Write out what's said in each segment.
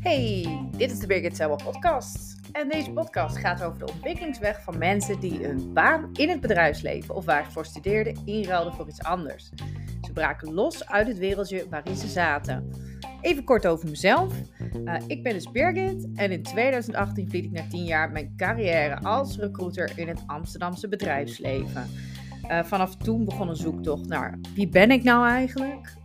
Hey, dit is de Birgit Selma podcast. En deze podcast gaat over de ontwikkelingsweg van mensen die een baan in het bedrijfsleven of waar ze voor studeerden inruilden voor iets anders. Ze braken los uit het wereldje waarin ze zaten. Even kort over mezelf. Uh, ik ben dus Birgit en in 2018 vlieg ik na 10 jaar mijn carrière als recruiter in het Amsterdamse bedrijfsleven. Uh, vanaf toen begon een zoektocht naar wie ben ik nou eigenlijk?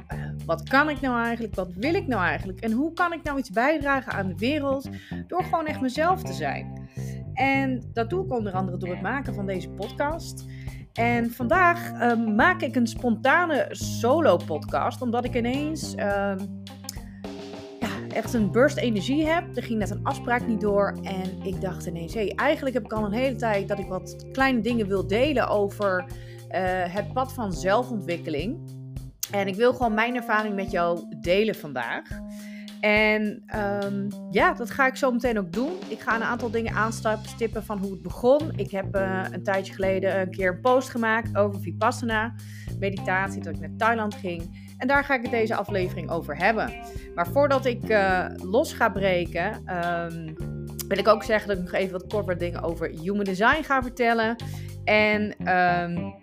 Wat kan ik nou eigenlijk? Wat wil ik nou eigenlijk? En hoe kan ik nou iets bijdragen aan de wereld door gewoon echt mezelf te zijn? En dat doe ik onder andere door het maken van deze podcast. En vandaag uh, maak ik een spontane solo-podcast, omdat ik ineens uh, ja, echt een burst energie heb. Er ging net een afspraak niet door en ik dacht ineens, hé, hey, eigenlijk heb ik al een hele tijd dat ik wat kleine dingen wil delen over uh, het pad van zelfontwikkeling. En ik wil gewoon mijn ervaring met jou delen vandaag. En um, ja, dat ga ik zo meteen ook doen. Ik ga een aantal dingen aanstippen van hoe het begon. Ik heb uh, een tijdje geleden een keer een post gemaakt over Vipassana, meditatie, dat ik naar Thailand ging. En daar ga ik het deze aflevering over hebben. Maar voordat ik uh, los ga breken, um, wil ik ook zeggen dat ik nog even wat kort wat dingen over human design ga vertellen. En um,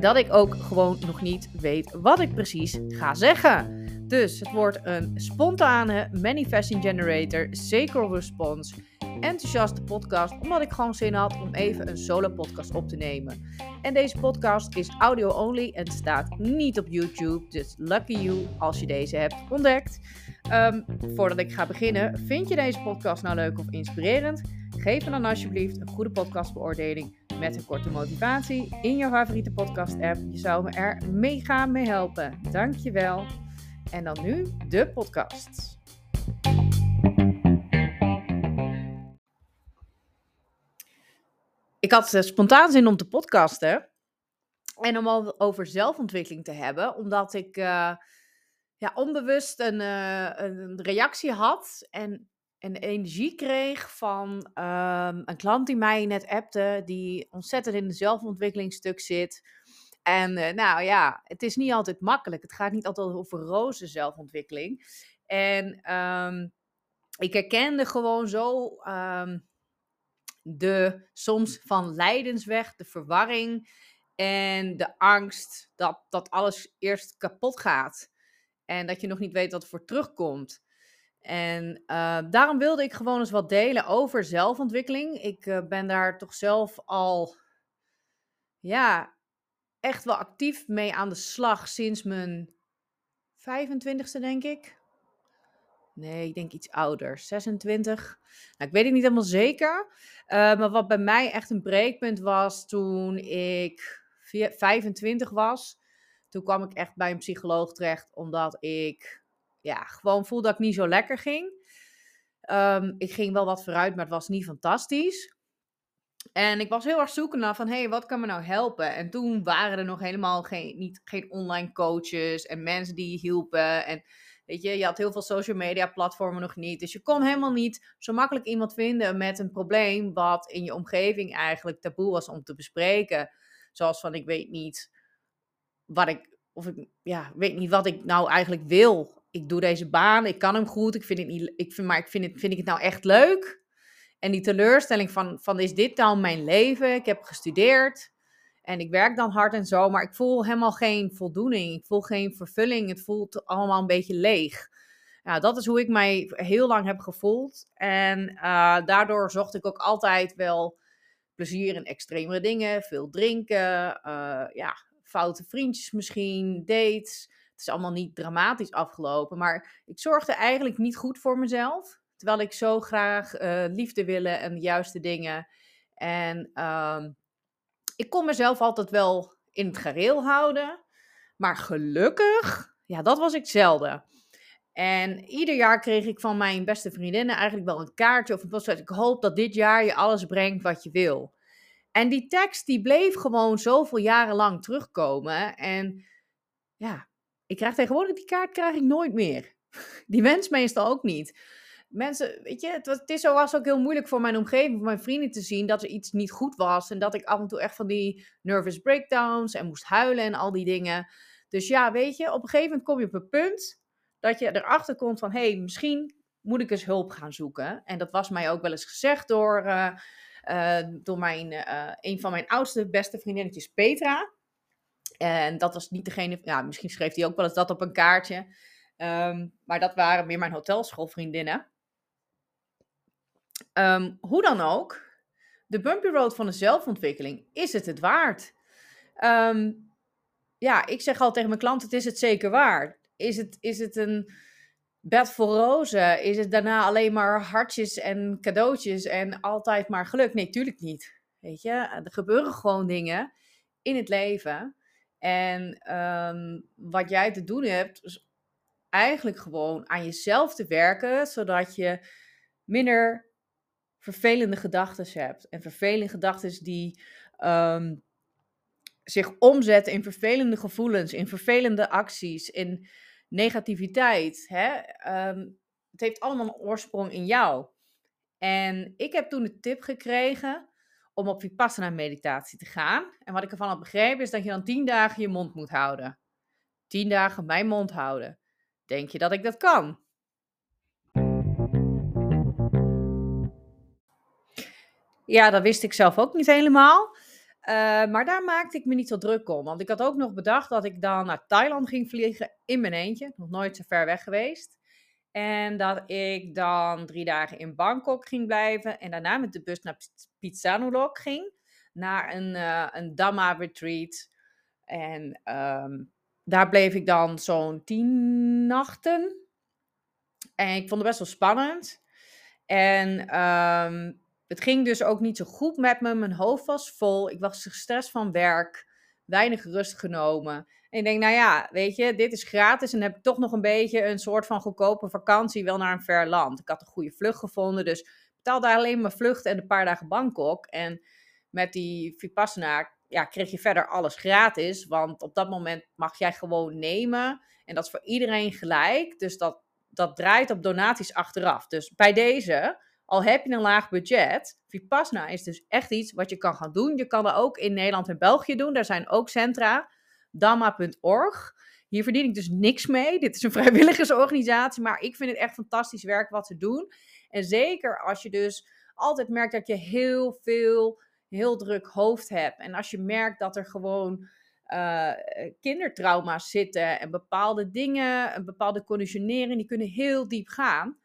dat ik ook gewoon nog niet weet wat ik precies ga zeggen. Dus het wordt een spontane manifesting generator, sacral response, enthousiaste podcast, omdat ik gewoon zin had om even een solo podcast op te nemen. En deze podcast is audio only en staat niet op YouTube, dus lucky you als je deze hebt ontdekt. Um, voordat ik ga beginnen, vind je deze podcast nou leuk of inspirerend? Geef me dan alsjeblieft een goede podcastbeoordeling met een korte motivatie in jouw favoriete podcast app. Je zou me er mega mee helpen. Dankjewel. En dan nu de podcast. Ik had spontaan zin om te podcasten. En om al over zelfontwikkeling te hebben. Omdat ik uh, ja, onbewust een, uh, een reactie had. En en energie kreeg van um, een klant die mij net appte, die ontzettend in de zelfontwikkelingsstuk zit. En uh, nou ja, het is niet altijd makkelijk. Het gaat niet altijd over roze zelfontwikkeling. En um, ik herkende gewoon zo um, de soms van lijdensweg, de verwarring en de angst dat, dat alles eerst kapot gaat. En dat je nog niet weet wat er voor terugkomt. En uh, daarom wilde ik gewoon eens wat delen over zelfontwikkeling. Ik uh, ben daar toch zelf al, ja, echt wel actief mee aan de slag sinds mijn 25ste, denk ik. Nee, ik denk iets ouder, 26. Nou, ik weet het niet helemaal zeker. Uh, maar wat bij mij echt een breekpunt was toen ik 25 was. Toen kwam ik echt bij een psycholoog terecht, omdat ik ja, gewoon voelde dat ik niet zo lekker ging. Um, ik ging wel wat vooruit, maar het was niet fantastisch. En ik was heel erg zoeken naar van, hé, hey, wat kan me nou helpen? En toen waren er nog helemaal geen, niet, geen online coaches en mensen die je hielpen. En weet je, je had heel veel social media platformen nog niet. Dus je kon helemaal niet zo makkelijk iemand vinden met een probleem wat in je omgeving eigenlijk taboe was om te bespreken. Zoals van, ik weet niet wat ik, of ik, ja, weet niet wat ik nou eigenlijk wil ik doe deze baan, ik kan hem goed, ik vind het niet, ik vind, maar ik vind, het, vind ik het nou echt leuk? En die teleurstelling van, van is dit nou mijn leven? Ik heb gestudeerd en ik werk dan hard en zo, maar ik voel helemaal geen voldoening. Ik voel geen vervulling. Het voelt allemaal een beetje leeg. Ja, dat is hoe ik mij heel lang heb gevoeld. En uh, daardoor zocht ik ook altijd wel plezier in extremere dingen. Veel drinken, uh, ja, foute vriendjes misschien, dates. Het is allemaal niet dramatisch afgelopen, maar ik zorgde eigenlijk niet goed voor mezelf. Terwijl ik zo graag uh, liefde willen en de juiste dingen. En uh, ik kon mezelf altijd wel in het gareel houden. Maar gelukkig, ja, dat was ik zelden. En ieder jaar kreeg ik van mijn beste vriendinnen eigenlijk wel een kaartje of een post. Ik hoop dat dit jaar je alles brengt wat je wil. En die tekst die bleef gewoon zoveel jaren lang terugkomen. En ja, ik krijg tegenwoordig die kaart krijg ik nooit meer. Die wens meestal ook niet. Mensen, weet je, het, het is zo was ook heel moeilijk voor mijn omgeving, voor mijn vrienden te zien dat er iets niet goed was. En dat ik af en toe echt van die nervous breakdowns en moest huilen en al die dingen. Dus ja, weet je, op een gegeven moment kom je op een punt dat je erachter komt van, hé, hey, misschien moet ik eens hulp gaan zoeken. En dat was mij ook wel eens gezegd door, uh, uh, door mijn, uh, een van mijn oudste beste vriendinnetjes, Petra. En dat was niet degene, ja, misschien schreef hij ook wel eens dat op een kaartje. Um, maar dat waren meer mijn hotelschoolvriendinnen. Um, hoe dan ook, de bumpy road van de zelfontwikkeling, is het het waard? Um, ja, ik zeg altijd tegen mijn klanten, het is het zeker waard. Is het, is het een bed voor rozen? Is het daarna alleen maar hartjes en cadeautjes en altijd maar geluk? Nee, tuurlijk niet. Weet je, er gebeuren gewoon dingen in het leven. En um, wat jij te doen hebt, is eigenlijk gewoon aan jezelf te werken, zodat je minder vervelende gedachten hebt. En vervelende gedachten die um, zich omzetten in vervelende gevoelens, in vervelende acties, in negativiteit. Hè? Um, het heeft allemaal een oorsprong in jou. En ik heb toen de tip gekregen om op Vipassana meditatie te gaan. En wat ik ervan heb begrepen is dat je dan tien dagen je mond moet houden. Tien dagen mijn mond houden. Denk je dat ik dat kan? Ja, dat wist ik zelf ook niet helemaal. Uh, maar daar maakte ik me niet zo druk om. Want ik had ook nog bedacht dat ik dan naar Thailand ging vliegen in mijn eentje. Nog nooit zo ver weg geweest. En dat ik dan drie dagen in Bangkok ging blijven. En daarna met de bus naar Pitsanulok ging. Naar een, uh, een Dhamma retreat. En um, daar bleef ik dan zo'n tien nachten. En ik vond het best wel spannend. En um, het ging dus ook niet zo goed met me. Mijn hoofd was vol. Ik was gestrest van werk. Weinig rust genomen. En ik denk, nou ja, weet je, dit is gratis. En heb ik toch nog een beetje een soort van goedkope vakantie wel naar een ver land. Ik had een goede vlucht gevonden. Dus betaalde alleen mijn vlucht en een paar dagen Bangkok. En met die Vipassana ja, kreeg je verder alles gratis. Want op dat moment mag jij gewoon nemen. En dat is voor iedereen gelijk. Dus dat, dat draait op donaties achteraf. Dus bij deze al heb je een laag budget, Vipassana is dus echt iets wat je kan gaan doen. Je kan dat ook in Nederland en België doen. Daar zijn ook centra. Dhamma.org. Hier verdien ik dus niks mee. Dit is een vrijwilligersorganisatie, maar ik vind het echt fantastisch werk wat ze doen. En zeker als je dus altijd merkt dat je heel veel, heel druk hoofd hebt. En als je merkt dat er gewoon uh, kindertrauma's zitten en bepaalde dingen, een bepaalde conditionering, die kunnen heel diep gaan.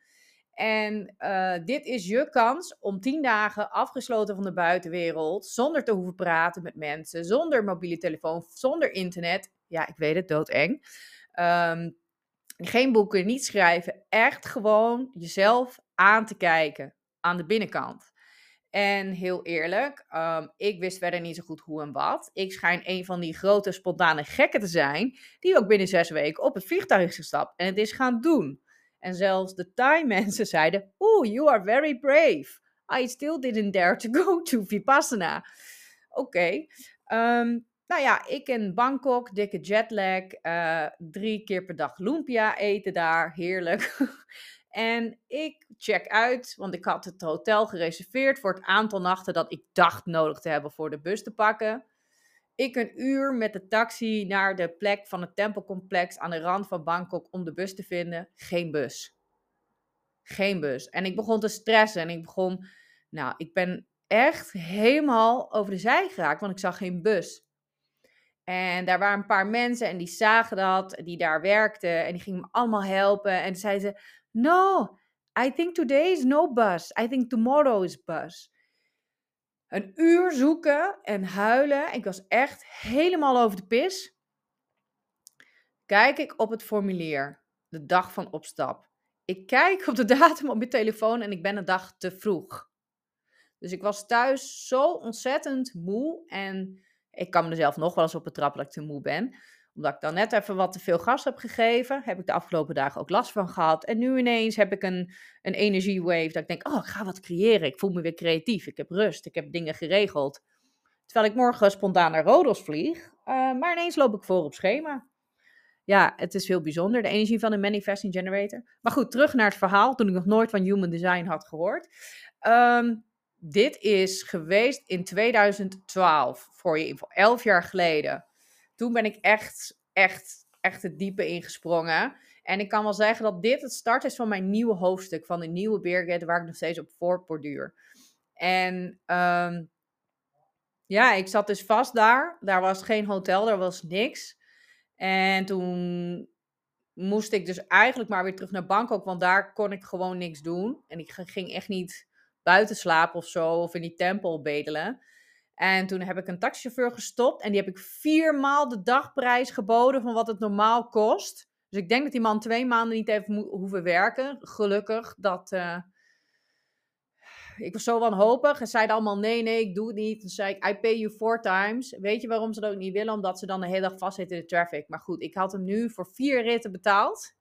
En uh, dit is je kans om tien dagen afgesloten van de buitenwereld, zonder te hoeven praten met mensen, zonder mobiele telefoon, zonder internet. Ja, ik weet het, doodeng. Um, geen boeken, niet schrijven. Echt gewoon jezelf aan te kijken aan de binnenkant. En heel eerlijk, um, ik wist verder niet zo goed hoe en wat. Ik schijn een van die grote spontane gekken te zijn, die ook binnen zes weken op het vliegtuig is gestapt en het is gaan doen. En zelfs de Thai mensen zeiden, oh, you are very brave. I still didn't dare to go to Vipassana. Oké. Um, nou ja, ik in Bangkok, dikke jetlag, uh, drie keer per dag lumpia eten daar, heerlijk. en ik check uit, want ik had het hotel gereserveerd voor het aantal nachten dat ik dacht nodig te hebben voor de bus te pakken. Ik een uur met de taxi naar de plek van het tempelcomplex aan de rand van Bangkok om de bus te vinden. Geen bus. Geen bus. En ik begon te stressen en ik begon, nou, ik ben echt helemaal over de zij geraakt, want ik zag geen bus. En daar waren een paar mensen en die zagen dat, die daar werkten en die gingen me allemaal helpen. En zeiden ze, no, I think today is no bus. I think tomorrow is bus. Een uur zoeken en huilen. Ik was echt helemaal over de pis. Kijk ik op het formulier, de dag van opstap. Ik kijk op de datum op mijn telefoon en ik ben een dag te vroeg. Dus ik was thuis zo ontzettend moe. En ik kan mezelf nog wel eens op betrappen dat ik te moe ben omdat ik dan net even wat te veel gas heb gegeven, heb ik de afgelopen dagen ook last van gehad. En nu ineens heb ik een, een energiewave dat ik denk, oh, ik ga wat creëren. Ik voel me weer creatief. Ik heb rust. Ik heb dingen geregeld. Terwijl ik morgen spontaan naar Rodos vlieg. Uh, maar ineens loop ik voor op schema. Ja, het is heel bijzonder, de energie van een manifesting generator. Maar goed, terug naar het verhaal, toen ik nog nooit van human design had gehoord. Um, dit is geweest in 2012, voor je info, elf jaar geleden toen ben ik echt, echt echt het diepe ingesprongen. En ik kan wel zeggen dat dit het start is van mijn nieuwe hoofdstuk, van de nieuwe Birgit, waar ik nog steeds op voortborduur. En um, ja, ik zat dus vast daar. Daar was geen hotel, daar was niks. En toen moest ik dus eigenlijk maar weer terug naar Bangkok, want daar kon ik gewoon niks doen. En ik ging echt niet buiten slapen of zo, of in die tempel bedelen. En toen heb ik een taxichauffeur gestopt en die heb ik viermaal de dagprijs geboden van wat het normaal kost. Dus ik denk dat die man twee maanden niet heeft hoeven werken. Gelukkig dat, uh, ik was zo wanhopig. En zeiden allemaal, nee, nee, ik doe het niet. Toen zei ik, I pay you four times. Weet je waarom ze dat ook niet willen? Omdat ze dan de hele dag vastzitten in de traffic. Maar goed, ik had hem nu voor vier ritten betaald.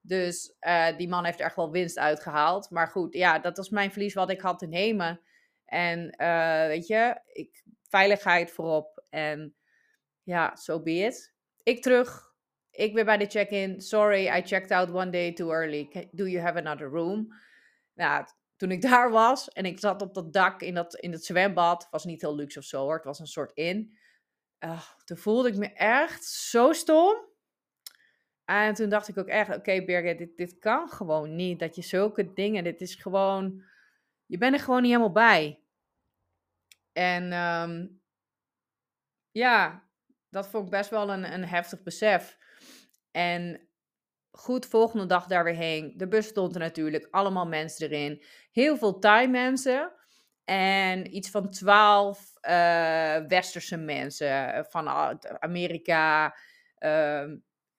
Dus uh, die man heeft er echt wel winst uitgehaald. Maar goed, ja, dat was mijn verlies wat ik had te nemen. En uh, weet je, ik, veiligheid voorop. En ja, so be it. Ik terug. Ik weer bij de check-in. Sorry, I checked out one day too early. Do you have another room? Nou, toen ik daar was en ik zat op dat dak in, dat, in het zwembad, was niet heel luxe of zo hoor, het was een soort in. Uh, toen voelde ik me echt zo stom. En toen dacht ik ook echt, oké okay, Birgit, dit, dit kan gewoon niet. Dat je zulke dingen, dit is gewoon, je bent er gewoon niet helemaal bij. En um, ja, dat vond ik best wel een, een heftig besef. En goed, volgende dag daar weer heen. De bus stond er natuurlijk, allemaal mensen erin. Heel veel Thai mensen. En iets van twaalf uh, westerse mensen eh, van Amerika. Uh,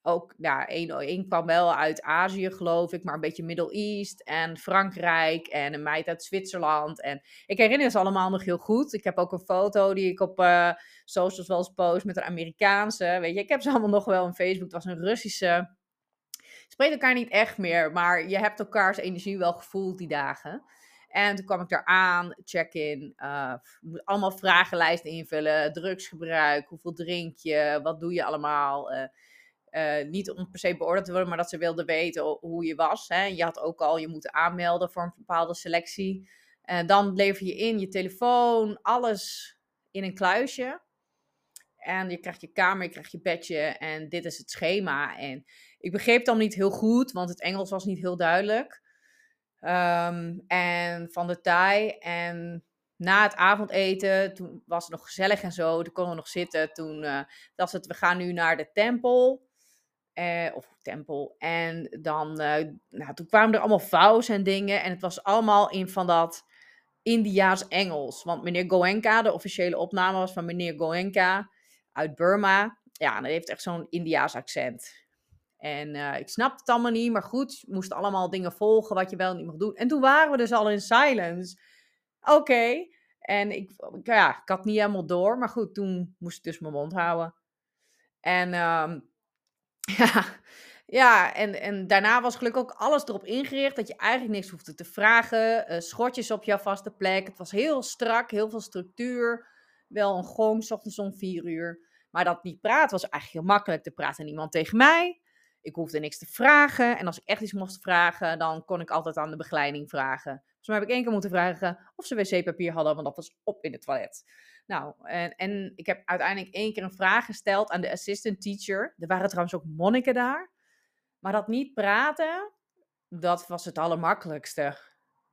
ook, ja, één, één kwam wel uit Azië, geloof ik, maar een beetje Middle East en Frankrijk en een meid uit Zwitserland. En ik herinner ze allemaal nog heel goed. Ik heb ook een foto die ik op uh, socials wel eens post met een Amerikaanse. Weet je, ik heb ze allemaal nog wel op Facebook. Het was een Russische spreekt elkaar niet echt meer, maar je hebt elkaars energie wel gevoeld die dagen. En toen kwam ik daar aan, check-in, uh, allemaal vragenlijsten invullen, drugsgebruik, hoeveel drink je, wat doe je allemaal. Uh, uh, niet om per se beoordeeld te worden, maar dat ze wilden weten hoe je was. Hè. Je had ook al je moeten aanmelden voor een bepaalde selectie. En dan lever je in je telefoon, alles in een kluisje. En je krijgt je kamer, je krijgt je bedje en dit is het schema. En ik begreep dan niet heel goed, want het Engels was niet heel duidelijk. Um, en van de Thai. En na het avondeten, toen was het nog gezellig en zo. Toen konden we nog zitten. Toen uh, was het, we gaan nu naar de tempel. Uh, of tempel. En dan, uh, nou, toen kwamen er allemaal vouws en dingen. En het was allemaal in van dat Indiaas Engels. Want meneer Goenka, de officiële opname was van meneer Goenka uit Burma. Ja, en dat heeft echt zo'n Indiaas accent. En uh, ik snapte het allemaal niet, maar goed, moest allemaal dingen volgen wat je wel niet mag doen. En toen waren we dus al in silence. Oké. En ik, ja, ik had niet helemaal door, maar goed, toen moest ik dus mijn mond houden. En um, ja, ja en, en daarna was gelukkig ook alles erop ingericht dat je eigenlijk niks hoefde te vragen. Uh, schotjes op jouw vaste plek. Het was heel strak, heel veel structuur. Wel een gong, ochtends om vier uur. Maar dat niet praten was eigenlijk heel makkelijk. Er praatte niemand tegen mij. Ik hoefde niks te vragen. En als ik echt iets mocht vragen, dan kon ik altijd aan de begeleiding vragen. Mij heb ik één keer moeten vragen of ze wc-papier hadden, want dat was op in het toilet. Nou, en, en ik heb uiteindelijk één keer een vraag gesteld aan de assistant teacher. Er waren trouwens ook monniken daar. Maar dat niet praten, dat was het allermakkelijkste.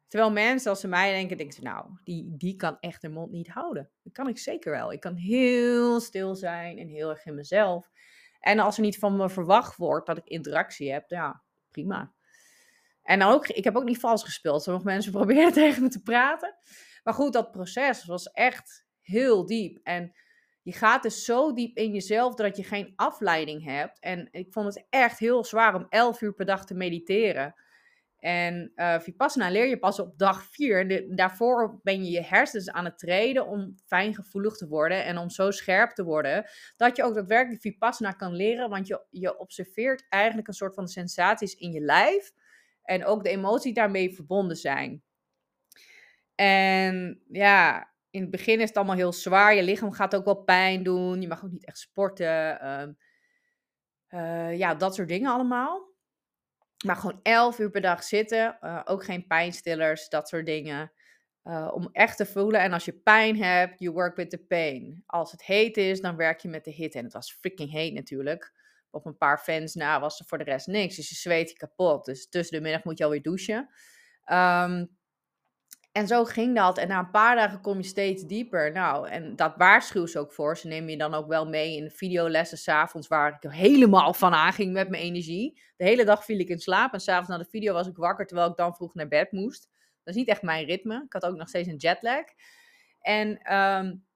Terwijl mensen, als ze mij denken, denken ze, nou, die, die kan echt de mond niet houden. Dat kan ik zeker wel. Ik kan heel stil zijn en heel erg in mezelf. En als er niet van me verwacht wordt dat ik interactie heb, ja, prima. En ook, ik heb ook niet vals gespeeld. Sommige mensen proberen tegen me te praten. Maar goed, dat proces was echt heel diep. En je gaat dus zo diep in jezelf dat je geen afleiding hebt. En ik vond het echt heel zwaar om 11 uur per dag te mediteren. En uh, Vipassana leer je pas op dag vier. daarvoor ben je je hersens aan het treden om fijngevoelig te worden en om zo scherp te worden dat je ook daadwerkelijk Vipassana kan leren. Want je, je observeert eigenlijk een soort van sensaties in je lijf en ook de emoties daarmee verbonden zijn. En ja, in het begin is het allemaal heel zwaar. Je lichaam gaat ook wel pijn doen. Je mag ook niet echt sporten. Uh, ja, dat soort dingen allemaal. Maar gewoon 11 uur per dag zitten. Uh, ook geen pijnstillers, dat soort dingen. Uh, om echt te voelen. En als je pijn hebt, you work with the pain. Als het heet is, dan werk je met de hitte. En het was freaking heet natuurlijk. Op een paar fans na was er voor de rest niks. Dus je zweet je kapot. Dus tussen de middag moet je alweer douchen. Ehm, en zo ging dat. En na een paar dagen kom je steeds dieper. Nou, en dat waarschuw ze ook voor. Ze nemen je dan ook wel mee in de videolessen s'avonds, waar ik helemaal van aanging met mijn energie. De hele dag viel ik in slaap en s'avonds na de video was ik wakker, terwijl ik dan vroeg naar bed moest. Dat is niet echt mijn ritme. Ik had ook nog steeds een jetlag. En um,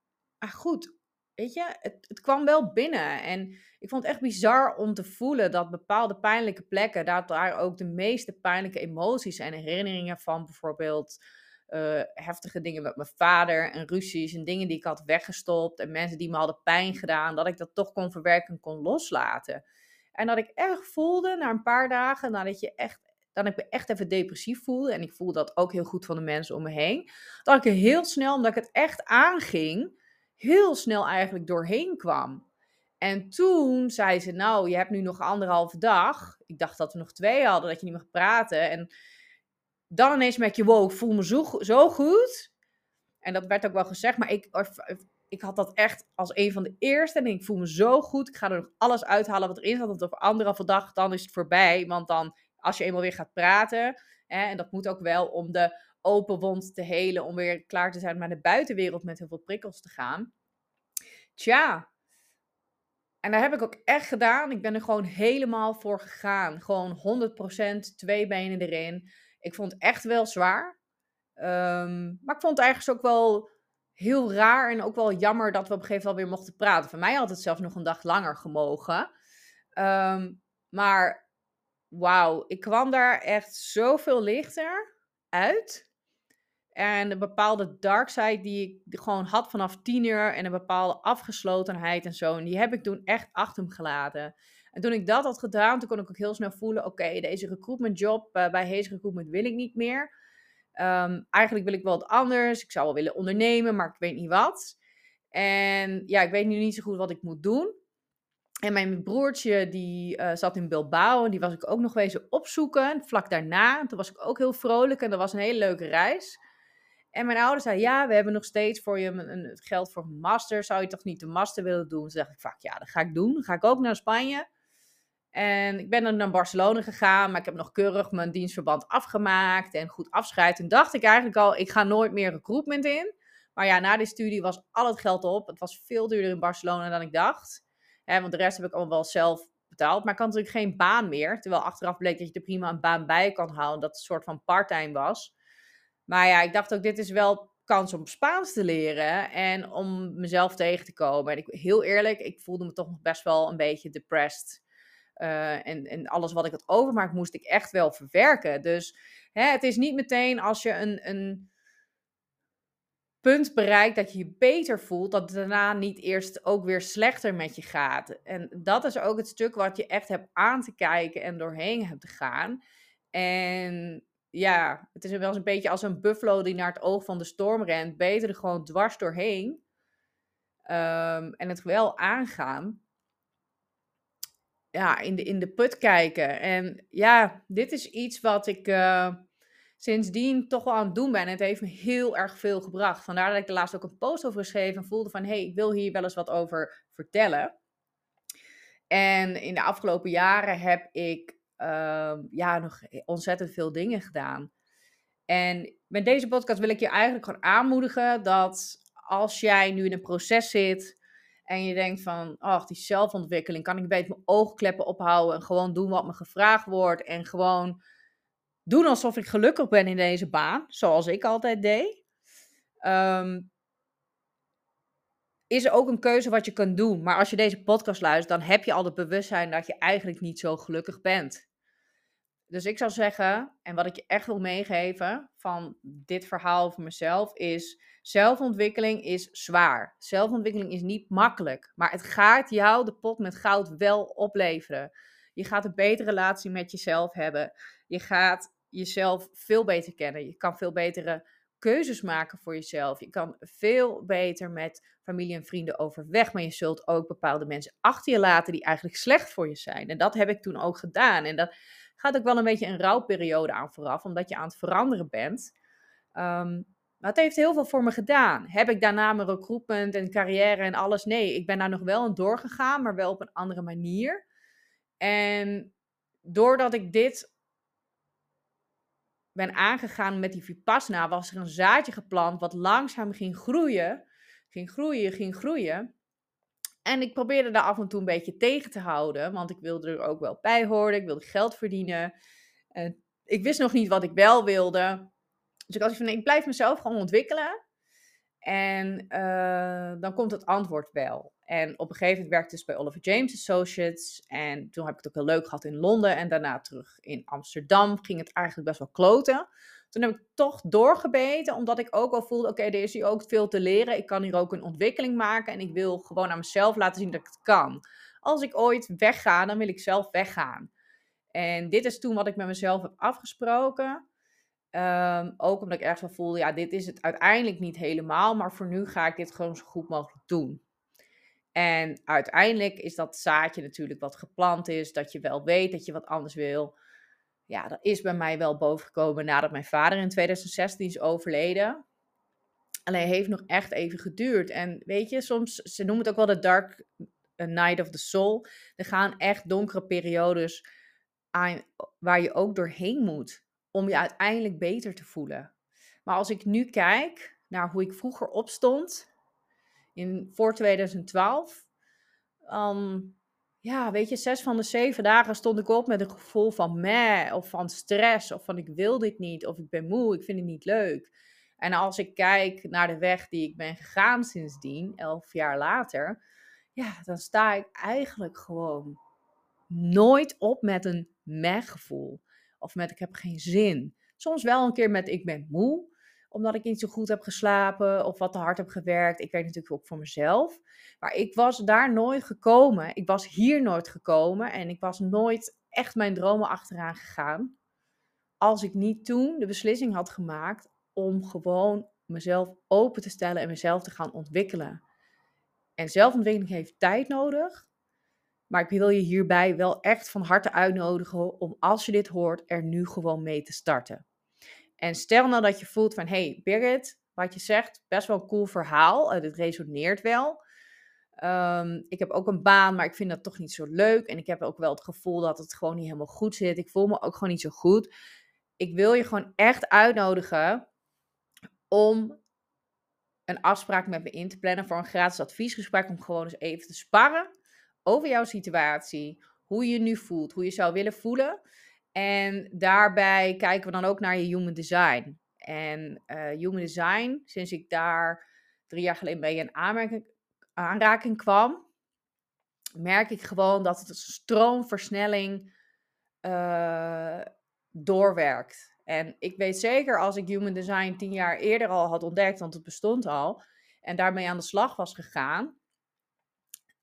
goed, weet je, het, het, kwam wel binnen. En ik vond het echt bizar om te voelen dat bepaalde pijnlijke plekken, dat daar ook de meeste pijnlijke emoties en herinneringen van bijvoorbeeld uh, heftige dingen met mijn vader en ruzies en dingen die ik had weggestopt en mensen die me hadden pijn gedaan, dat ik dat toch kon verwerken en kon loslaten. En dat ik echt voelde na een paar dagen, nadat je echt, dat ik me echt even depressief voelde, en ik voelde dat ook heel goed van de mensen om me heen, dat ik er heel snel, omdat ik het echt aanging, heel snel eigenlijk doorheen kwam. En toen zei ze, nou, je hebt nu nog anderhalve dag. Ik dacht dat we nog twee hadden, dat je niet mag praten. En dan ineens merk je, wow, ik voel me zo, zo goed. En dat werd ook wel gezegd, maar ik, ik had dat echt als een van de eerste. En ik voel me zo goed. Ik ga er nog alles uithalen wat erin zat. Want over anderhalve dag, dan is het voorbij. Want dan, als je eenmaal weer gaat praten. Hè, en dat moet ook wel om de open wond te helen. Om weer klaar te zijn om naar de buitenwereld met heel veel prikkels te gaan. Tja. En daar heb ik ook echt gedaan. Ik ben er gewoon helemaal voor gegaan. Gewoon 100% twee benen erin. Ik vond het echt wel zwaar. Ehm, maar ik vond het eigenlijk ook wel heel raar en ook wel jammer dat we op een gegeven moment weer mochten praten. Voor mij had het zelfs nog een dag langer gemogen. Ehm, maar wauw, ik kwam daar echt zoveel lichter uit. En een bepaalde dark side die ik gewoon had vanaf tien uur en een bepaalde afgeslotenheid en zo. En die heb ik toen echt achter me gelaten. En toen ik dat had gedaan, toen kon ik ook heel snel voelen: oké, deze recruitment job uh, bij Haze Recruitment wil ik niet meer. Um, eigenlijk wil ik wel wat anders. Ik zou wel willen ondernemen, maar ik weet niet wat. En ja, ik weet nu niet zo goed wat ik moet doen. En mijn broertje, die uh, zat in Bilbao en die was ik ook nog wezen opzoeken. Vlak daarna, toen was ik ook heel vrolijk en dat was een hele leuke reis. En mijn ouders zeiden, ja, we hebben nog steeds voor je een, geld voor een master. Zou je toch niet de master willen doen? Toen dacht ik vaak, ja, dat ga ik doen. Dan ga ik ook naar Spanje. En ik ben dan naar Barcelona gegaan, maar ik heb nog keurig mijn dienstverband afgemaakt en goed afscheid. En dacht ik eigenlijk al, ik ga nooit meer recruitment in. Maar ja, na die studie was al het geld op. Het was veel duurder in Barcelona dan ik dacht. want de rest heb ik allemaal wel zelf betaald. Maar ik had natuurlijk geen baan meer. Terwijl achteraf bleek dat je er prima een baan bij kan houden. Dat een soort van parttime was. Maar ja, ik dacht ook, dit is wel kans om Spaans te leren en om mezelf tegen te komen. En ik, heel eerlijk, ik voelde me toch nog best wel een beetje depressed. Uh, en, en alles wat ik had overmaakt, moest ik echt wel verwerken. Dus hè, het is niet meteen als je een, een punt bereikt dat je je beter voelt, dat het daarna niet eerst ook weer slechter met je gaat. En dat is ook het stuk wat je echt hebt aan te kijken en doorheen hebt te gaan. En ja, het is wel eens een beetje als een buffalo die naar het oog van de storm rent. Beter er gewoon dwars doorheen. Um, en het wel aangaan. Ja, in de, in de put kijken. En ja, dit is iets wat ik uh, sindsdien toch wel aan het doen ben. En het heeft me heel erg veel gebracht. Vandaar dat ik er laatst ook een post over geschreven en voelde van... hé, hey, ik wil hier wel eens wat over vertellen. En in de afgelopen jaren heb ik Ehm, ja, nog ontzettend veel dingen gedaan. En met deze podcast wil ik je eigenlijk gewoon aanmoedigen dat als jij nu in een proces zit en je denkt van, ach, die zelfontwikkeling, kan ik beter mijn oogkleppen ophouden en gewoon doen wat me gevraagd wordt en gewoon doen alsof ik gelukkig ben in deze baan, zoals ik altijd deed. Um, is er ook een keuze wat je kan doen. Maar als je deze podcast luistert, dan heb je al het bewustzijn dat je eigenlijk niet zo gelukkig bent. Dus ik zou zeggen, en wat ik je echt wil meegeven van dit verhaal voor mezelf, is zelfontwikkeling is zwaar. Zelfontwikkeling is niet makkelijk, maar het gaat jou de pot met goud wel opleveren. Je gaat een betere relatie met jezelf hebben. Je gaat jezelf veel beter kennen. Je kan veel betere keuzes maken voor jezelf. Je kan veel beter met familie en vrienden overweg. Maar je zult ook bepaalde mensen achter je laten die eigenlijk slecht voor je zijn. En dat heb ik toen ook gedaan. En dat gaat ook wel een beetje een rouwperiode aan vooraf, omdat je aan het veranderen bent. Um, maar het heeft heel veel voor me gedaan. Heb ik daarna mijn recruitment en carrière en alles? Nee, ik ben daar nog wel in doorgegaan, maar wel op een andere manier. En doordat ik dit ben aangegaan met die Vipassana, was er een zaadje geplant wat langzaam ging groeien. Ging groeien, ging groeien. En ik probeerde daar af en toe een beetje tegen te houden, want ik wilde er ook wel bij horen. Ik wilde geld verdienen. En ik wist nog niet wat ik wel wilde. Dus ik had van, nee, ik blijf mezelf gewoon ontwikkelen. En uh, dan komt het antwoord wel. En op een gegeven moment werkte ik dus bij Oliver James Associates. En toen heb ik het ook heel leuk gehad in Londen. En daarna terug in Amsterdam ging het eigenlijk best wel kloten. Toen heb ik toch doorgebeten, omdat ik ook wel voelde: oké, er is hier ook veel te leren. Ik kan hier ook een ontwikkeling maken. En ik wil gewoon aan mezelf laten zien dat ik het kan. Als ik ooit wegga, dan wil ik zelf weggaan. En dit is toen wat ik met mezelf heb afgesproken. Um, ook omdat ik ergens wel voelde, ja, dit is het uiteindelijk niet helemaal, maar voor nu ga ik dit gewoon zo goed mogelijk doen. En uiteindelijk is dat zaadje natuurlijk wat geplant is, dat je wel weet dat je wat anders wil. Ja, dat is bij mij wel bovengekomen nadat mijn vader in 2016 is overleden. Alleen heeft nog echt even geduurd. En weet je, soms, ze noemen het ook wel de dark night of the soul. Er gaan echt donkere periodes aan, waar je ook doorheen moet om je uiteindelijk beter te voelen. Maar als ik nu kijk naar hoe ik vroeger opstond, in, voor 2012, um, ja, weet je, zes van de zeven dagen stond ik op met een gevoel van meh, of van stress, of van ik wil dit niet, of ik ben moe, ik vind het niet leuk. En als ik kijk naar de weg die ik ben gegaan sindsdien, elf jaar later, ja, dan sta ik eigenlijk gewoon nooit op met een meh gevoel. Of met ik heb geen zin. Soms wel een keer met ik ben moe, omdat ik niet zo goed heb geslapen of wat te hard heb gewerkt. Ik weet natuurlijk ook voor mezelf. Maar ik was daar nooit gekomen. Ik was hier nooit gekomen en ik was nooit echt mijn dromen achteraan gegaan. Als ik niet toen de beslissing had gemaakt om gewoon mezelf open te stellen en mezelf te gaan ontwikkelen. En zelfontwikkeling heeft tijd nodig. Maar ik wil je hierbij wel echt van harte uitnodigen om als je dit hoort, er nu gewoon mee te starten. En stel nou dat je voelt van, hey Birgit, wat je zegt, best wel een cool verhaal. Het resoneert wel. Um, ik heb ook een baan, maar ik vind dat toch niet zo leuk. En ik heb ook wel het gevoel dat het gewoon niet helemaal goed zit. Ik voel me ook gewoon niet zo goed. Ik wil je gewoon echt uitnodigen om een afspraak met me in te plannen voor een gratis adviesgesprek. Om gewoon eens even te sparren over jouw situatie, hoe je je nu voelt, hoe je zou willen voelen. En daarbij kijken we dan ook naar je human design. En uh, human design, sinds ik daar drie jaar geleden mee in aanraking, kwam, merk ik gewoon dat het een stroomversnelling uh, doorwerkt. En ik weet zeker als ik human design tien jaar eerder al had ontdekt, want het bestond al, en daarmee aan de slag was gegaan,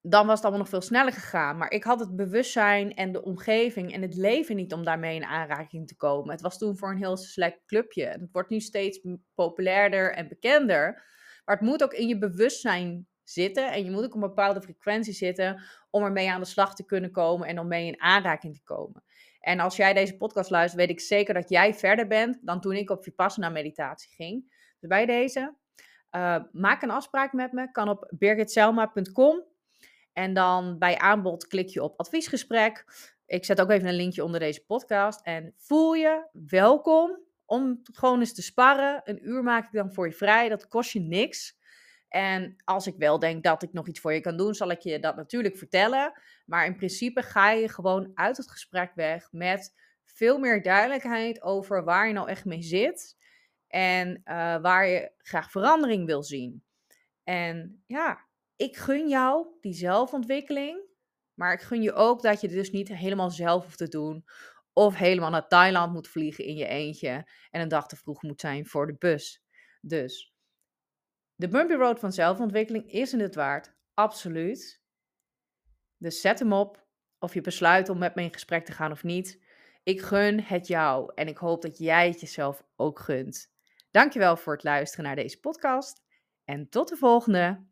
dan was het allemaal nog veel sneller gegaan. Maar ik had het bewustzijn en de omgeving en het leven niet om daarmee in aanraking te komen. Het was toen voor een heel select clubje. Het wordt nu steeds populairder en bekender. Maar het moet ook in je bewustzijn zitten. En je moet ook op een bepaalde frequentie zitten om ermee aan de slag te kunnen komen en om mee in aanraking te komen. En als jij deze podcast luistert, weet ik zeker dat jij verder bent dan toen ik op Vipassana meditatie ging. Dus bij deze, uh, maak een afspraak met me. Kan op birgitselma.com. En dan bij aanbod klik je op adviesgesprek. Ik zet ook even een linkje onder deze podcast. En voel je welkom om gewoon eens te sparren. Een uur maak ik dan voor je vrij. Dat kost je niks. En als ik wel denk dat ik nog iets voor je kan doen, zal ik je dat natuurlijk vertellen. Maar in principe ga je gewoon uit het gesprek weg met veel meer duidelijkheid over waar je nou echt mee zit. En uh, waar je graag verandering wil zien. En ja, ik gun jou die zelfontwikkeling. Maar ik gun je ook dat je dus niet helemaal zelf hoeft te doen. Of helemaal naar Thailand moet vliegen in je eentje. En een dag te vroeg moet zijn voor de bus. Dus de bumpy road van zelfontwikkeling is het waard. Absoluut. Dus zet hem op. Of je besluit om met me in gesprek te gaan of niet. Ik gun het jou. En ik hoop dat jij het jezelf ook gunt. Dankjewel voor het luisteren naar deze podcast. En tot de volgende.